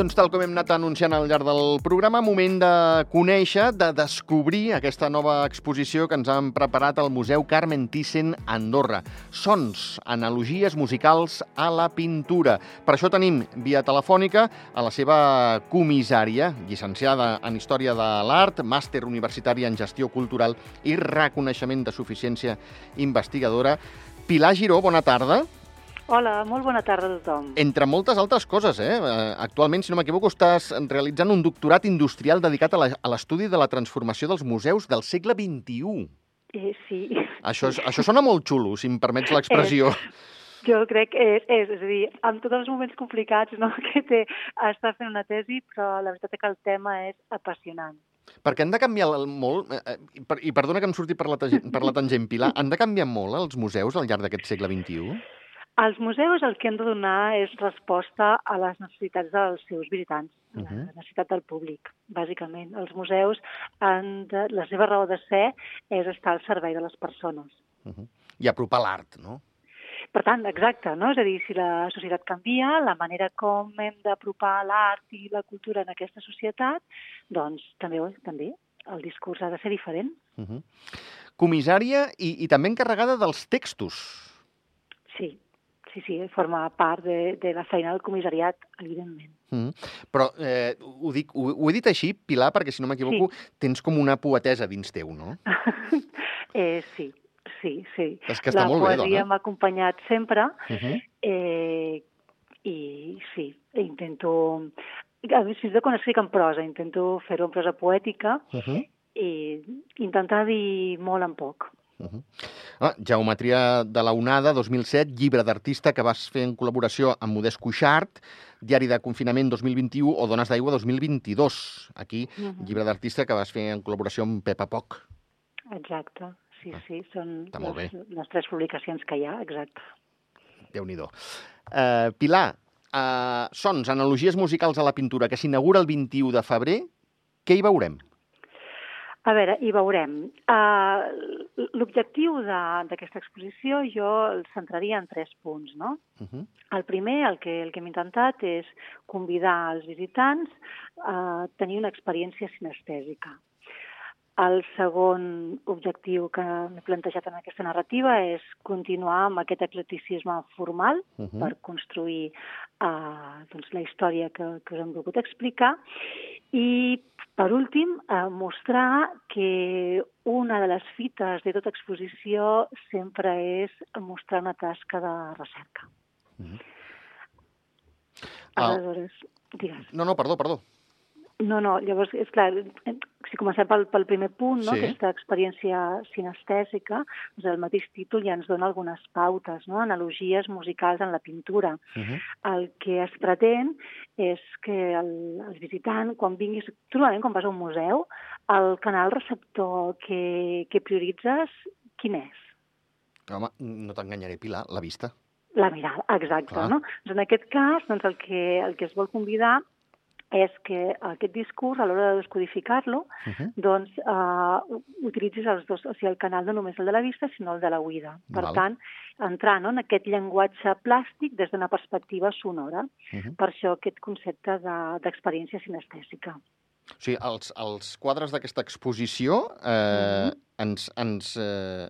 Doncs tal com hem anat anunciant al llarg del programa, moment de conèixer, de descobrir aquesta nova exposició que ens han preparat al Museu Carmen Thyssen Andorra. Sons, analogies musicals a la pintura. Per això tenim via telefònica a la seva comissària, llicenciada en Història de l'Art, màster universitari en Gestió Cultural i reconeixement de suficiència investigadora. Pilar Giró, bona tarda. Hola, molt bona tarda a tothom. Entre moltes altres coses, eh? eh actualment, si no m'equivoco, estàs realitzant un doctorat industrial dedicat a l'estudi de la transformació dels museus del segle XXI. Eh, sí. Això, és, això sona molt xulo, si em permets l'expressió. Eh, jo crec que és, és, és a dir, amb tots els moments complicats no, que té estar fent una tesi, però la veritat és que el tema és apassionant. Perquè han de canviar molt, eh, eh i perdona que em surti per la, per la tangent, Pilar, han de canviar molt els museus al llarg d'aquest segle XXI? Els museus el que han de donar és resposta a les necessitats dels seus visitants, uh -huh. la necessitat del públic, bàsicament. Els museus, han de, la seva raó de ser és estar al servei de les persones. Uh -huh. I apropar l'art, no? Per tant, exacte, no? És a dir, si la societat canvia, la manera com hem d'apropar l'art i la cultura en aquesta societat, doncs també, també el discurs ha de ser diferent. Uh -huh. Comissària i, i també encarregada dels textos. Sí, sí, sí, forma part de, de la feina del comissariat, evidentment. Mm. Però eh, ho, dic, ho, ho he dit així, Pilar, perquè si no m'equivoco, sí. tens com una poetesa dins teu, no? eh, sí, sí, sí. És que està la molt bé, dona. La poesia m'ha acompanyat sempre uh -huh. eh, i sí, intento... A més, fins i tot quan escric en prosa, intento fer-ho en prosa poètica uh -huh. i intentar dir molt en poc. Uh -huh. ah, Geometria de la Onada, 2007, llibre d'artista que vas fer en col·laboració amb Modest Cuixart, Diari de confinament 2021 o Dones d'aigua 2022. Aquí, uh -huh. llibre d'artista que vas fer en col·laboració amb Pepa Poc. Exacte, sí, ah, sí, són les, les tres publicacions que hi ha, exacte. Déu-n'hi-do. Uh, Pilar, uh, sons, analogies musicals a la pintura, que s'inaugura el 21 de febrer, què hi veurem? A veure, hi veurem. Uh, L'objectiu d'aquesta exposició jo el centraria en tres punts, no? Uh -huh. El primer, el que, el que hem intentat és convidar els visitants a tenir una experiència sinestèsica. El segon objectiu que m'he plantejat en aquesta narrativa és continuar amb aquest eclecticisme formal uh -huh. per construir uh, doncs, la història que, que us hem volgut explicar i, per últim, eh, mostrar que una de les fites de tota exposició sempre és mostrar una tasca de recerca. Mm -hmm. Aleshores, ah. digues. No, no, perdó, perdó. No, no, llavors, és clar, si comencem pel, pel primer punt, no? Sí. aquesta experiència sinestèsica, doncs el mateix títol ja ens dona algunes pautes, no? analogies musicals en la pintura. Uh -huh. El que es pretén és que el, el visitant, quan vinguis, tu normalment quan vas a un museu, el canal receptor que, que prioritzes, quin és? Home, no t'enganyaré, Pilar, la vista. La mirada, exacte. Clar. No? Doncs en aquest cas, doncs el, que, el que es vol convidar és que aquest discurs, a l'hora de descodificar-lo, uh -huh. doncs uh, utilitzis els dos, o sigui, el canal no només el de la vista, sinó el de la uïda. Per Val. tant, entrar no, en aquest llenguatge plàstic des d'una perspectiva sonora. Uh -huh. Per això aquest concepte d'experiència de, sinestèsica. O sigui, els, els quadres d'aquesta exposició eh, uh -huh. ens, ens, eh,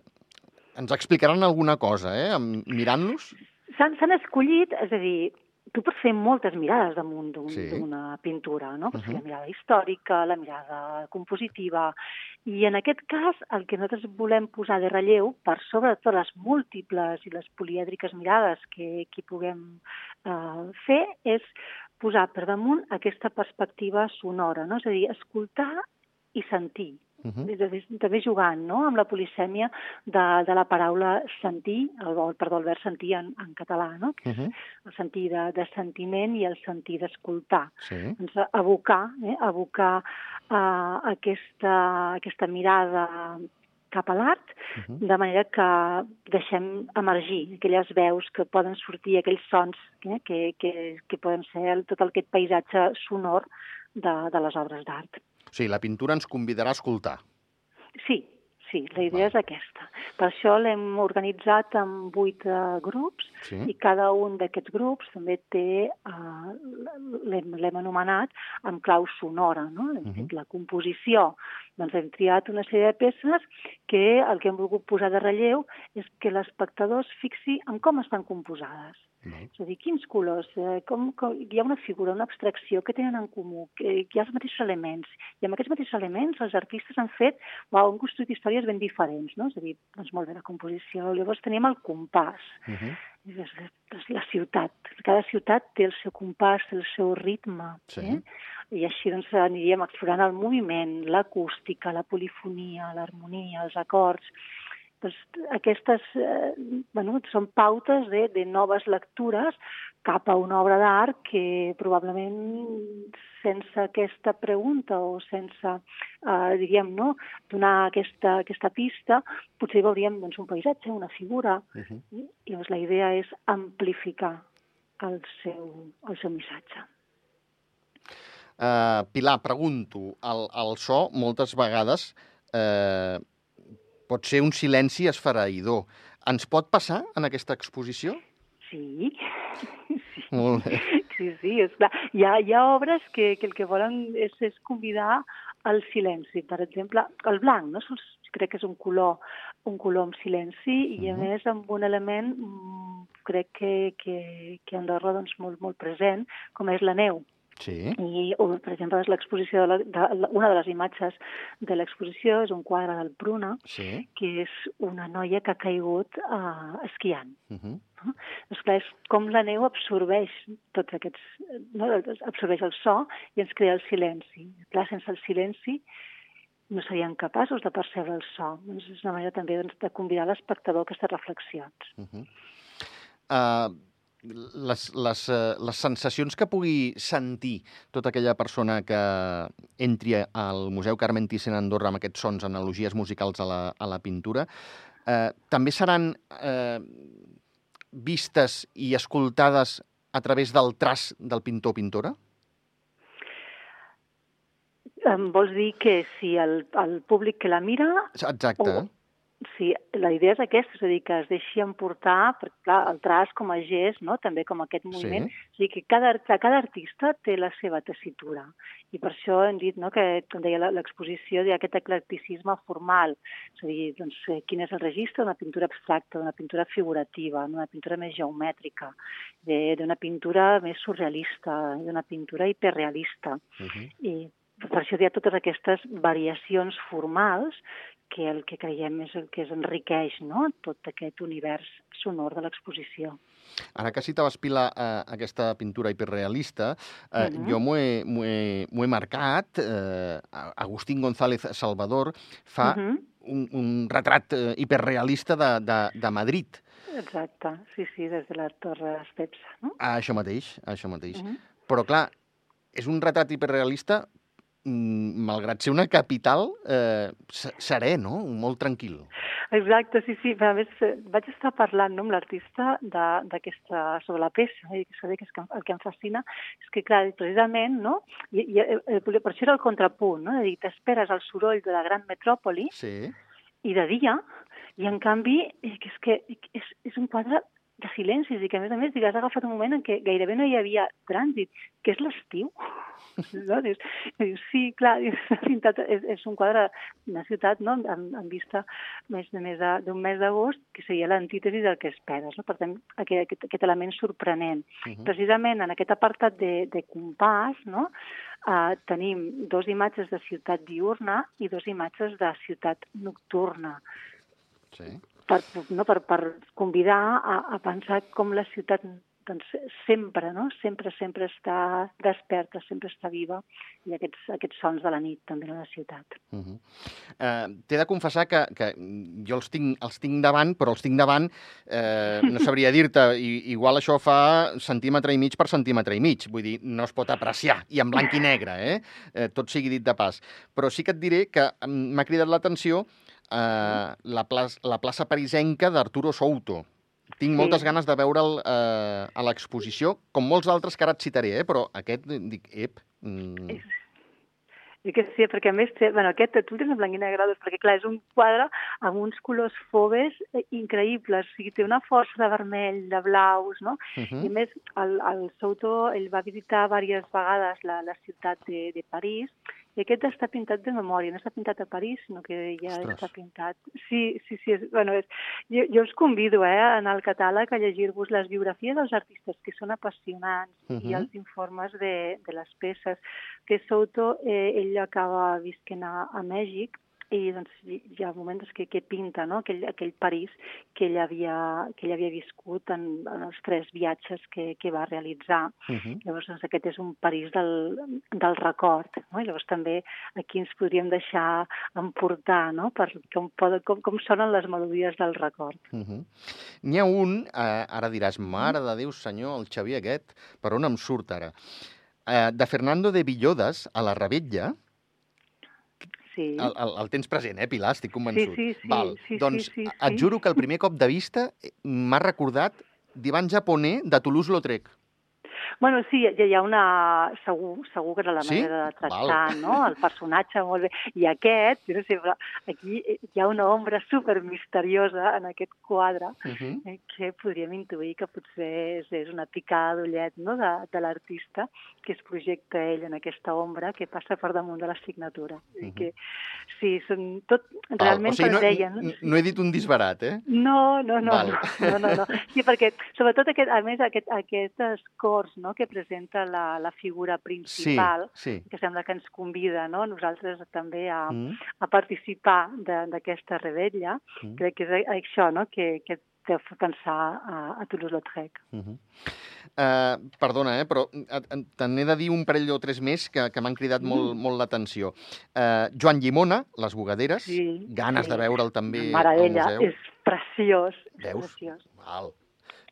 ens explicaran alguna cosa, eh, mirant-los? S'han escollit, és a dir, tu pots fer moltes mirades damunt d'una un, sí. pintura, no? Uh -huh. La mirada històrica, la mirada compositiva... I en aquest cas, el que nosaltres volem posar de relleu, per sobre de totes les múltiples i les polièdriques mirades que, que puguem eh, fer, és posar per damunt aquesta perspectiva sonora, no? És a dir, escoltar i sentir. Uh -huh. també jugant no? amb la polisèmia de, de la paraula sentir, el, perdó, el vers sentir en, en català, no? uh -huh. el sentir de, de sentiment i el sentir d'escoltar. Sí. Doncs abocar, eh? abocar uh, aquesta, aquesta mirada cap a l'art, uh -huh. de manera que deixem emergir aquelles veus que poden sortir, aquells sons eh, que, que, que poden ser tot aquest paisatge sonor de, de les obres d'art. O sigui, la pintura ens convidarà a escoltar. Sí, sí, la idea Va. és aquesta. Per això l'hem organitzat en vuit uh, grups sí. i cada un d'aquests grups també té uh, l'hem anomenat amb clau sonora, no? Hem uh -huh. la composició. Doncs hem triat una sèrie de peces que el que hem volgut posar de relleu és que l'espectador es fixi en com estan composades. És a dir, quins colors, eh, com, com, hi ha una figura, una abstracció que tenen en comú, que, que hi ha els mateixos elements, i amb aquests mateixos elements els artistes han fet, wow, han construït històries ben diferents, no? És a dir, doncs molt bé la composició, llavors tenim el compàs, uh -huh. és, és la ciutat, cada ciutat té el seu compàs, té el seu ritme, sí. eh? i així doncs aniríem explorant el moviment, l'acústica, la polifonia, l'harmonia, els acords, doncs, aquestes eh, bueno, són pautes de, de noves lectures cap a una obra d'art que probablement sense aquesta pregunta o sense, eh, diríem, no, donar aquesta, aquesta pista, potser veuríem doncs, un paisatge, una figura. Uh -huh. I llavors la idea és amplificar el seu, el seu missatge. Uh, Pilar, pregunto, el, el so moltes vegades eh, pot ser un silenci esfereïdor. Ens pot passar en aquesta exposició? Sí. Molt bé. Sí, sí, és clar. Hi ha, hi ha obres que, que el que volen és, és convidar al silenci. Per exemple, el blanc, no? crec que és un color, un color amb silenci i, a uh -huh. més, amb un element mm, crec que, que, que Andorra doncs, molt, molt present, com és la neu. Sí. I, o, per exemple, l'exposició de, la, de, una de les imatges de l'exposició és un quadre del Bruna, sí. que és una noia que ha caigut uh, esquiant. Uh -huh. no? Doncs clar, és com la neu absorbeix tots aquests... No? absorbeix el so i ens crea el silenci. Clar, sense el silenci no serien capaços de percebre el so. Doncs és una manera també doncs, de convidar l'espectador a aquestes reflexions. Uh -huh. uh les, les, eh, les sensacions que pugui sentir tota aquella persona que entri al Museu Carmen Thyssen a Andorra amb aquests sons, analogies musicals a la, a la pintura, eh, també seran eh, vistes i escoltades a través del traç del pintor pintora? Em vols dir que si el, el públic que la mira... Exacte. O, Sí, la idea és aquesta, és a dir, que es deixi emportar, perquè clar, el traç com a gest, no? també com aquest moviment, sí. és a dir, que cada, cada artista té la seva tessitura. I per això hem dit no, que, com deia l'exposició, hi ha aquest eclecticisme formal, és a dir, doncs, eh, quin és el registre d'una pintura abstracta, d'una pintura figurativa, d'una pintura més geomètrica, d'una pintura més surrealista, d'una pintura hiperrealista. Uh -huh. I per això hi ha totes aquestes variacions formals que el que creiem és el que es enriqueix no? tot aquest univers sonor de l'exposició. Ara que citaves, Pilar, eh, aquesta pintura hiperrealista, eh, uh -huh. jo m'ho he, he, he marcat. Eh, Agustín González Salvador fa uh -huh. un, un retrat eh, hiperrealista de, de, de Madrid. Exacte, sí, sí, des de la Torre Estepsa. No? Ah, això mateix, això mateix. Uh -huh. Però, clar, és un retrat hiperrealista malgrat ser una capital, eh, serè, no? Molt tranquil. Exacte, sí, sí. A més, eh, vaig estar parlant no, amb l'artista d'aquesta sobre la peça, i que saber que és que el que em fascina és que, clar, precisament, no? I, i, eh, per això era el contrapunt, no? De dir, t'esperes el soroll de la gran metròpoli sí. i de dia, i en canvi, eh, que és que és, és un quadre de silencis i que, a més a més, has agafat un moment en què gairebé no hi havia trànsit, que és l'estiu. No? Dius, dius, sí, clar, dius, pintat, és, és un quadre d'una ciutat no? en, en vista més d'un mes d'agost, que seria l'antítesi del que esperes. No? Per tant, aquest, aquest, aquest element sorprenent. Uh -huh. Precisament en aquest apartat de, de compàs, no? Uh, tenim dos imatges de ciutat diurna i dos imatges de ciutat nocturna. Sí per, no, per, per convidar a, a pensar com la ciutat doncs, sempre, no? sempre, sempre està desperta, sempre està viva, i aquests, aquests sons de la nit també a la ciutat. Uh -huh. uh, T'he de confessar que, que jo els tinc, els tinc davant, però els tinc davant, eh, no sabria dir-te, igual això fa centímetre i mig per centímetre i mig, vull dir, no es pot apreciar, i en blanc i negre, eh? eh tot sigui dit de pas. Però sí que et diré que m'ha cridat l'atenció eh, la, plaça, la plaça parisenca d'Arturo Souto. Tinc sí. moltes ganes de veure'l eh, a l'exposició, com molts altres que ara et citaré, eh? però aquest, dic, ep... Mm... I que sí, perquè a més té, bueno, aquest tu tens en blanc i negre, perquè clar, és un quadre amb uns colors foves eh, increïbles, o sigui, té una força de vermell, de blaus, no? Uh -huh. I a més, el, el Souto, ell va visitar diverses vegades la, la ciutat de, de París, i aquest està pintat de memòria, no està pintat a París, sinó que ja Ostres. està pintat. Sí, sí, sí. És, bueno, és, jo, jo us convido eh, a anar al catàleg a llegir-vos les biografies dels artistes, que són apassionants, uh -huh. i els informes de, de les peces. Que Souto, eh, ell acaba visquent a, a Mèxic, i doncs hi ha moments que, que pinta no? aquell, aquell París que ell havia, que ell havia viscut en, en els tres viatges que, que va realitzar. Uh -huh. Llavors, doncs, aquest és un París del, del record. No? I llavors també aquí ens podríem deixar emportar no? per com, com, com sonen les melodies del record. Uh -huh. N'hi ha un, eh, ara diràs, mare de Déu senyor, el Xavier aquest, per on em surt ara? Eh, de Fernando de Villodes, a la Rebetlla, Sí. El, el, el tens present, eh, Pilar? Estic convençut. Sí, sí, sí. Val. sí doncs sí, sí, sí. et juro que el primer cop de vista m'ha recordat divan japoner de Toulouse-Lautrec. Bueno, sí, ja hi ha una... Segur, segur que era la sí? manera de tractar, Val. no? El personatge molt bé. I aquest, jo no sé, però aquí hi ha una ombra super misteriosa en aquest quadre uh -huh. eh, que podríem intuir que potser és, és una picada d'ullet no? de, de l'artista que es projecta ell en aquesta ombra que passa per damunt de la signatura. Uh -huh. que, sí, són tot... Realment, o sigui, no, deien... No, no he dit un disbarat, eh? No, no, no. Val. No, no, no. Sí, perquè sobretot, aquest, a més, aquest, aquestes cors no? Que presenta la, la figura principal, sí, sí. que sembla que ens convida no? nosaltres també a, mm. a participar d'aquesta rebella. Mm. Crec que és això no? que, que fa pensar a, a Toulouse-Lautrec. Uh -huh. uh, perdona, eh, però te n'he de dir un parell o tres més que, que m'han cridat mm. molt, molt l'atenció. Uh, Joan Llimona, Les Bugaderes, sí, ganes sí. de veure'l també Maravilla, al museu. és preciós. Veus? És preciós. Val.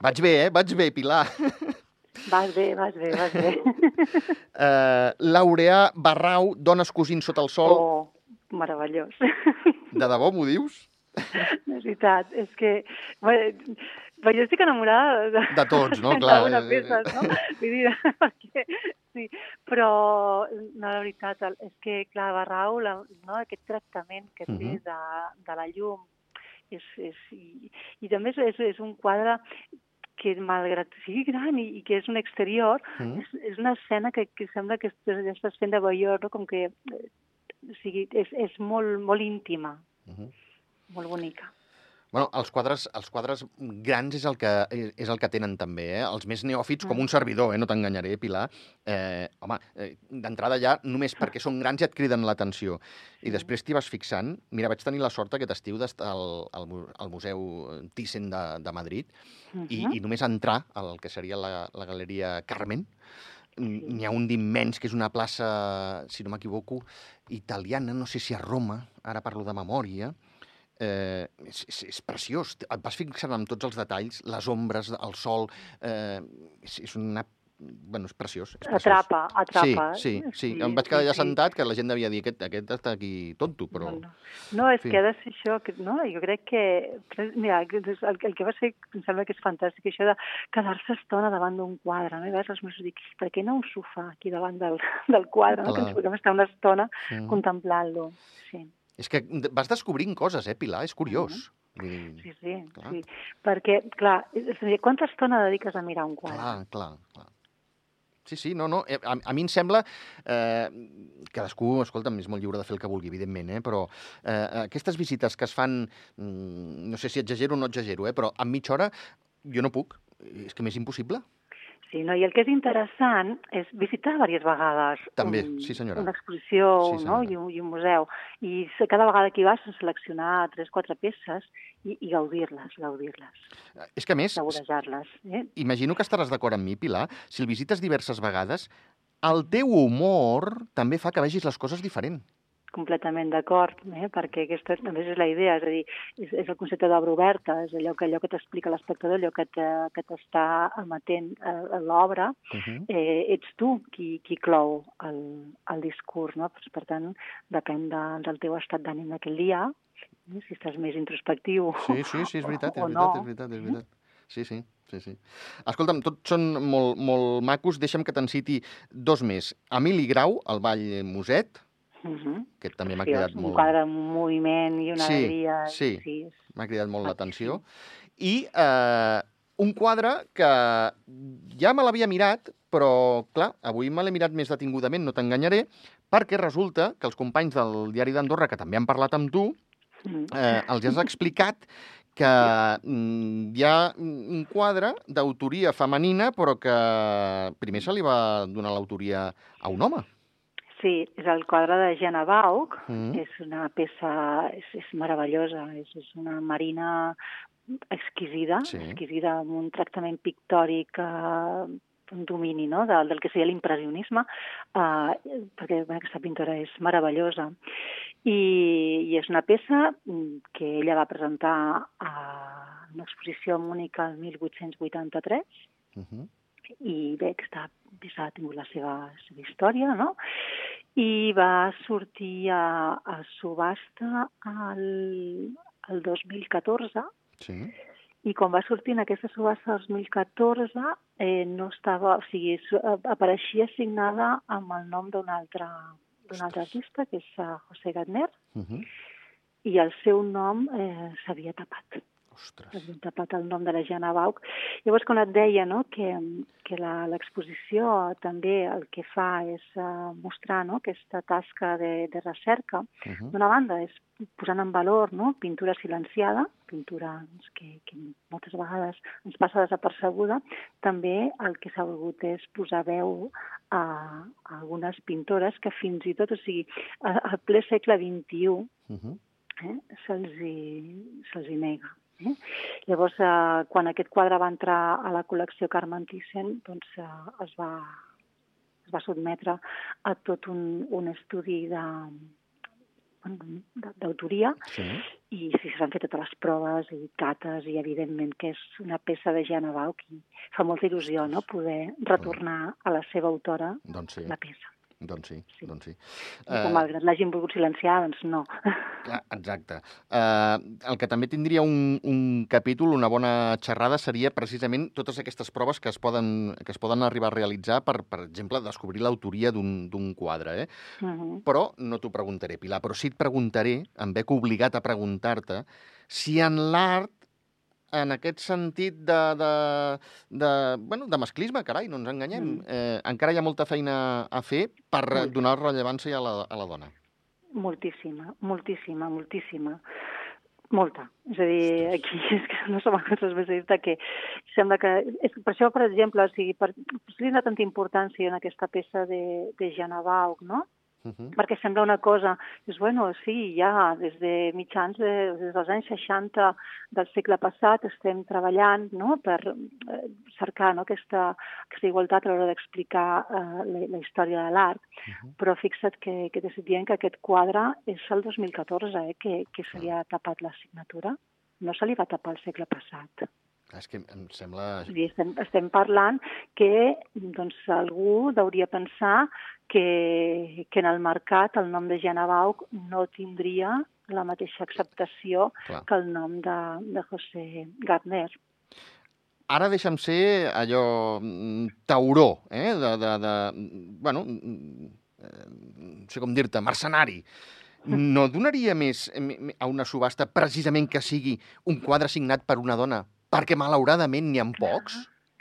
Vaig bé, eh? Vaig bé, Pilar. Vas bé, vas bé, vas bé. uh, Laureà Barrau, Dones cosint sota el sol. Oh, meravellós. De debò m'ho dius? És veritat, és que... Bueno, jo estic enamorada de, de tots, no? Clar. de peça, no? Vull dir, perquè, sí, però, no, la veritat, és que, clar, Barrau, la, no, aquest tractament que té uh -huh. de, de la llum, és, és, i, i també és, és un quadre que malgrat sigui gran i, i que és un exterior, mm. és, és una escena que, que sembla que estàs, estàs fent de Bayeux, no? com que eh, o sigui, és, és molt, molt íntima, mm -hmm. molt bonica. Bueno, els quadres, els quadres grans és el que, és el que tenen també, eh? Els més neòfits, com un servidor, eh? no t'enganyaré, Pilar. Eh, home, eh, d'entrada ja, només perquè són grans ja et criden l'atenció. I després t'hi vas fixant. Mira, vaig tenir la sort aquest estiu d'estar al, al, al Museu Thyssen de, de Madrid uh -huh. i, i només entrar al que seria la, la Galeria Carmen, n'hi ha un d'immens, que és una plaça, si no m'equivoco, italiana, no sé si a Roma, ara parlo de memòria, eh, és, és, és preciós. Et vas fixant amb tots els detalls, les ombres, el sol... Eh, és, és una bueno, és preciós. És preciós. Atrapa, atrapa. Sí, sí, sí. sí em vaig quedar allà sí, sentat, que la gent devia dir aquest, aquest està aquí tonto, però... No, no. no és sí. que ha de ser això, que, no? Jo crec que... Mira, el, el que va ser, em sembla que és fantàstic, això de quedar-se estona davant d'un quadre, no? I veus els meus dic, per què no un sofà aquí davant del, del quadre, no? que ens puguem estar una estona mm. contemplant-lo. Sí. És que vas descobrint coses, eh, Pilar? És curiós. Mm -hmm. Sí, sí, clar. sí. Perquè, clar, quanta estona dediques a mirar un quadre? Clar, clar, clar. Sí, sí, no, no. Eh, a, a mi em sembla... Eh, cadascú, escolta'm, és molt lliure de fer el que vulgui, evidentment, eh, però eh, aquestes visites que es fan... Mm, no sé si exagero o no exagero, eh, però en mitja hora jo no puc. És que m'és impossible. Sí, no? i el que és interessant és visitar diverses vegades També, un, sí senyora. una exposició sí, no? I, un, i un museu. I cada vegada que hi vas seleccionar tres, quatre peces i, i gaudir-les, gaudir-les. És que a més... Saborejar-les. Eh? Imagino que estaràs d'acord amb mi, Pilar, si el visites diverses vegades, el teu humor també fa que vegis les coses diferent completament d'acord, eh? perquè aquesta també és la idea, és a dir, és, és el concepte d'obra oberta, és allò que, allò que t'explica l'espectador, allò que t'està emetent a, a l'obra, uh -huh. eh, ets tu qui, qui clou el, el discurs, no? Pues, per tant, depèn de, del teu estat d'ànim d'aquell dia, eh? si estàs més introspectiu Sí, sí, sí, és veritat, és veritat, no. és veritat, és veritat. Sí, sí, sí, sí. Escolta'm, tots són molt, molt macos. Deixa'm que te'n citi dos més. Emili Grau, el Ball Muset, Uh -huh. que també m'ha cridat un molt. Un quadre amb un moviment i una sí, alegria. Sí, sí m'ha cridat molt l'atenció. I eh, un quadre que ja me l'havia mirat, però, clar, avui me l'he mirat més detingudament, no t'enganyaré, perquè resulta que els companys del diari d'Andorra, que també han parlat amb tu, eh, els has explicat que mm, hi ha un quadre d'autoria femenina, però que primer se li va donar l'autoria a un home. Sí, és el quadre de Jana Baug, mm. és una peça, és, és meravellosa, és, és una marina exquisida, sí. exquisida amb un tractament pictòric eh, un domini no? del, del que seria l'impressionisme, eh, perquè bé, aquesta pintora és meravellosa. I, I és una peça mm, que ella va presentar a una exposició a Múnich el 1883, uh -huh. i bé, aquesta peça ha tingut la seva, seva història, no? I va sortir a, a subhasta el, el 2014, Sí. I quan va sortir en aquesta subhasta 2014, eh, no estava, o sigui, apareixia signada amb el nom d'un altre, altre artista, que és uh, José Gatner, uh -huh. i el seu nom eh, s'havia tapat. Ostres. S'havia tapat el nom de la Jana Bauc. Llavors, quan et deia no, que, que l'exposició també el que fa és uh, mostrar no, aquesta tasca de, de recerca, uh -huh. d'una banda és posant en valor no, pintura silenciada, pintura doncs, que, que moltes vegades ens passa desapercebuda, també el que s'ha volgut és posar veu a, a algunes pintores que fins i tot, o sigui, al ple segle XXI, uh -huh. eh, se'ls se hi nega. Eh? Llavors, eh, quan aquest quadre va entrar a la col·lecció Carmen Thyssen, doncs eh, es, va, es va sotmetre a tot un, un estudi de, d'autoria sí. i sí, s'han fet totes les proves i cates i evidentment que és una peça de Jana Bauch i fa molta il·lusió no, poder retornar a la seva autora doncs sí. la peça. Doncs sí, sí. doncs sí. I que malgrat l'hagin volgut silenciar, doncs no. Exacte. Uh, el que també tindria un, un capítol, una bona xerrada, seria precisament totes aquestes proves que es poden, que es poden arribar a realitzar per, per exemple, descobrir l'autoria d'un quadre. Eh? Uh -huh. Però no t'ho preguntaré, Pilar, però sí et preguntaré, em veig obligat a preguntar-te, si en l'art en aquest sentit de, de, de, bueno, de masclisme, carai, no ens enganyem. Mm. Eh, encara hi ha molta feina a fer per Molt. donar rellevància a la, a la dona. Moltíssima, moltíssima, moltíssima. Molta. És a dir, aquí és que no som els especialistes que sembla que... És, per això, per exemple, o sigui, per, per li tanta importància en aquesta peça de, de Jana Baug, no? Uh -huh. perquè sembla una cosa, és bueno, sí, ja des de mitjans, de, des dels anys 60 del segle passat estem treballant no? per eh, cercar no? aquesta, aquesta igualtat a l'hora d'explicar eh, la, la història de l'art, uh -huh. però fixa't que, que t'estic dient que aquest quadre és el 2014, eh, que, que se li ha tapat la signatura, no se li va tapar el segle passat. És que em sembla... Sí, estem, estem parlant que doncs, algú hauria pensar que, que en el mercat el nom de Jana Bauch no tindria la mateixa acceptació Clar. que el nom de, de José Gardner. Ara deixa'm ser allò mm, tauró, eh? de, de, de, bueno, mm, eh, no sé com dir-te, mercenari. No donaria més a una subhasta precisament que sigui un quadre signat per una dona? Perquè malauradament n'hi ha pocs?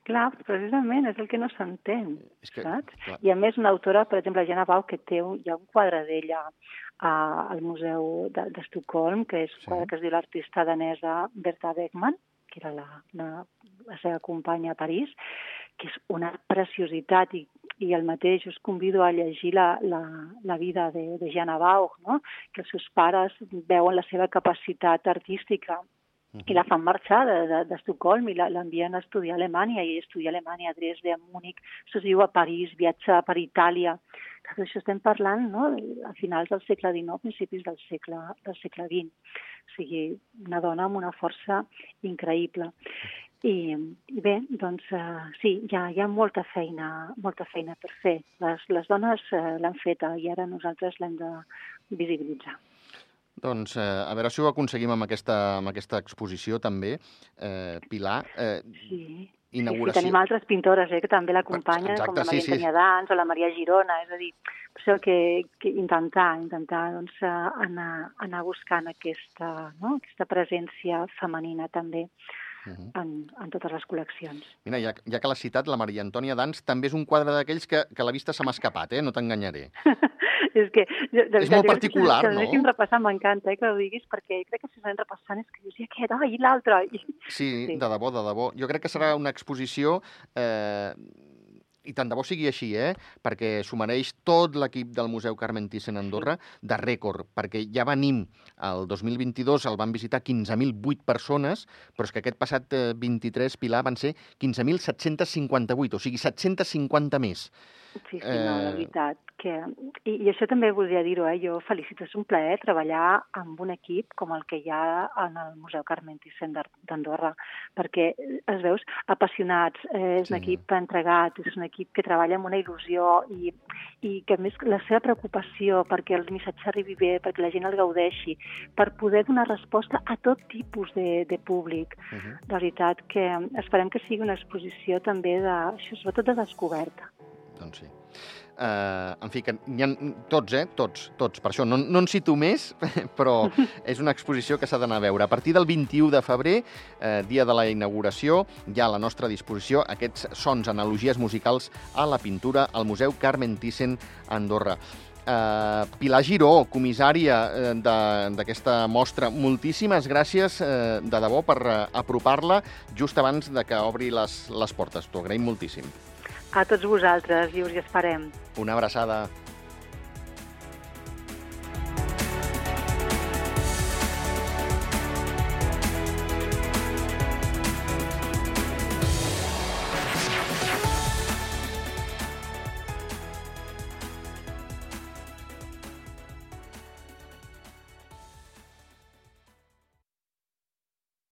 Clar, precisament, és el que no s'entén, que, saps? Clar. I a més una autora, per exemple, Jana Bau, que té un, hi ha un quadre d'ella al Museu d'Estocolm, de, que és un sí. quadre que es diu l'artista danesa Berta Beckmann, que era la, la, la seva companya a París, que és una preciositat i, i el mateix us convido a llegir la, la, la vida de, de Jana Bauch, no? que els seus pares veuen la seva capacitat artística i la fan marxar d'Estocolm de, de, i l'envien a estudiar a Alemanya i estudia a Alemanya, a Dresde, a Múnich, se viu a París, viatja per Itàlia. Tot això estem parlant no? a finals del segle XIX, principis del segle, del segle XX. O sigui, una dona amb una força increïble. I, i bé, doncs uh, sí, hi ha, hi ha molta feina, molta feina per fer. Les, les dones uh, l'han feta i ara nosaltres l'hem de visibilitzar. Doncs eh, a veure si ho aconseguim amb aquesta, amb aquesta exposició també, eh, Pilar. Eh, sí. inauguració... Sí, sí, tenim altres pintores eh, que també l'acompanyen, com la Maria sí, sí. Dans o la Maria Girona, és a dir, per això que, que intentar, intentar doncs, anar, anar buscant aquesta, no? aquesta presència femenina també uh -huh. en, en totes les col·leccions. Mira, ja, ja que l'has citat, la Maria Antònia Dans també és un quadre d'aquells que, que la vista se m'ha escapat, eh? no t'enganyaré. és que... De, de és molt particular, que, no? Que repassant, m'encanta eh, que ho diguis, perquè crec que si s'han repassant és que dius, i aquest, i l'altre... I... Sí, sí, de debò, de debò. Jo crec que serà una exposició eh, i tant de bo sigui així, eh? perquè s'ho mereix tot l'equip del Museu Carmen Thyssen Andorra de rècord, perquè ja venim el 2022, el van visitar 15.008 persones, però és que aquest passat 23, eh, Pilar, van ser 15.758, o sigui, 750 més. Sí, sí, eh... no, la veritat. Que... I, I això també voldria dir-ho, eh? jo felicito, és un plaer treballar amb un equip com el que hi ha en el Museu Carmen Thyssen d'Andorra, perquè es veus apassionats, eh, és un sí. equip entregat, és un equip que treballa amb una il·lusió i, i que a més la seva preocupació perquè el missatge arribi bé, perquè la gent el gaudeixi, per poder donar resposta a tot tipus de, de públic. Uh -huh. De veritat que esperem que sigui una exposició també de, això, sobretot de descoberta. Doncs sí. Uh, en fi, que n'hi ha tots, eh? Tots, tots. Per això no, no en cito més, però és una exposició que s'ha d'anar a veure. A partir del 21 de febrer, eh, dia de la inauguració, hi ha a la nostra disposició aquests sons, analogies musicals a la pintura al Museu Carmen Thyssen Andorra. Uh, Pilar Giró, comissària uh, d'aquesta mostra, moltíssimes gràcies uh, de debò per uh, apropar-la just abans de que obri les, les portes. T'ho agraïm moltíssim. A tots vosaltres i us hi esperem. Una abraçada.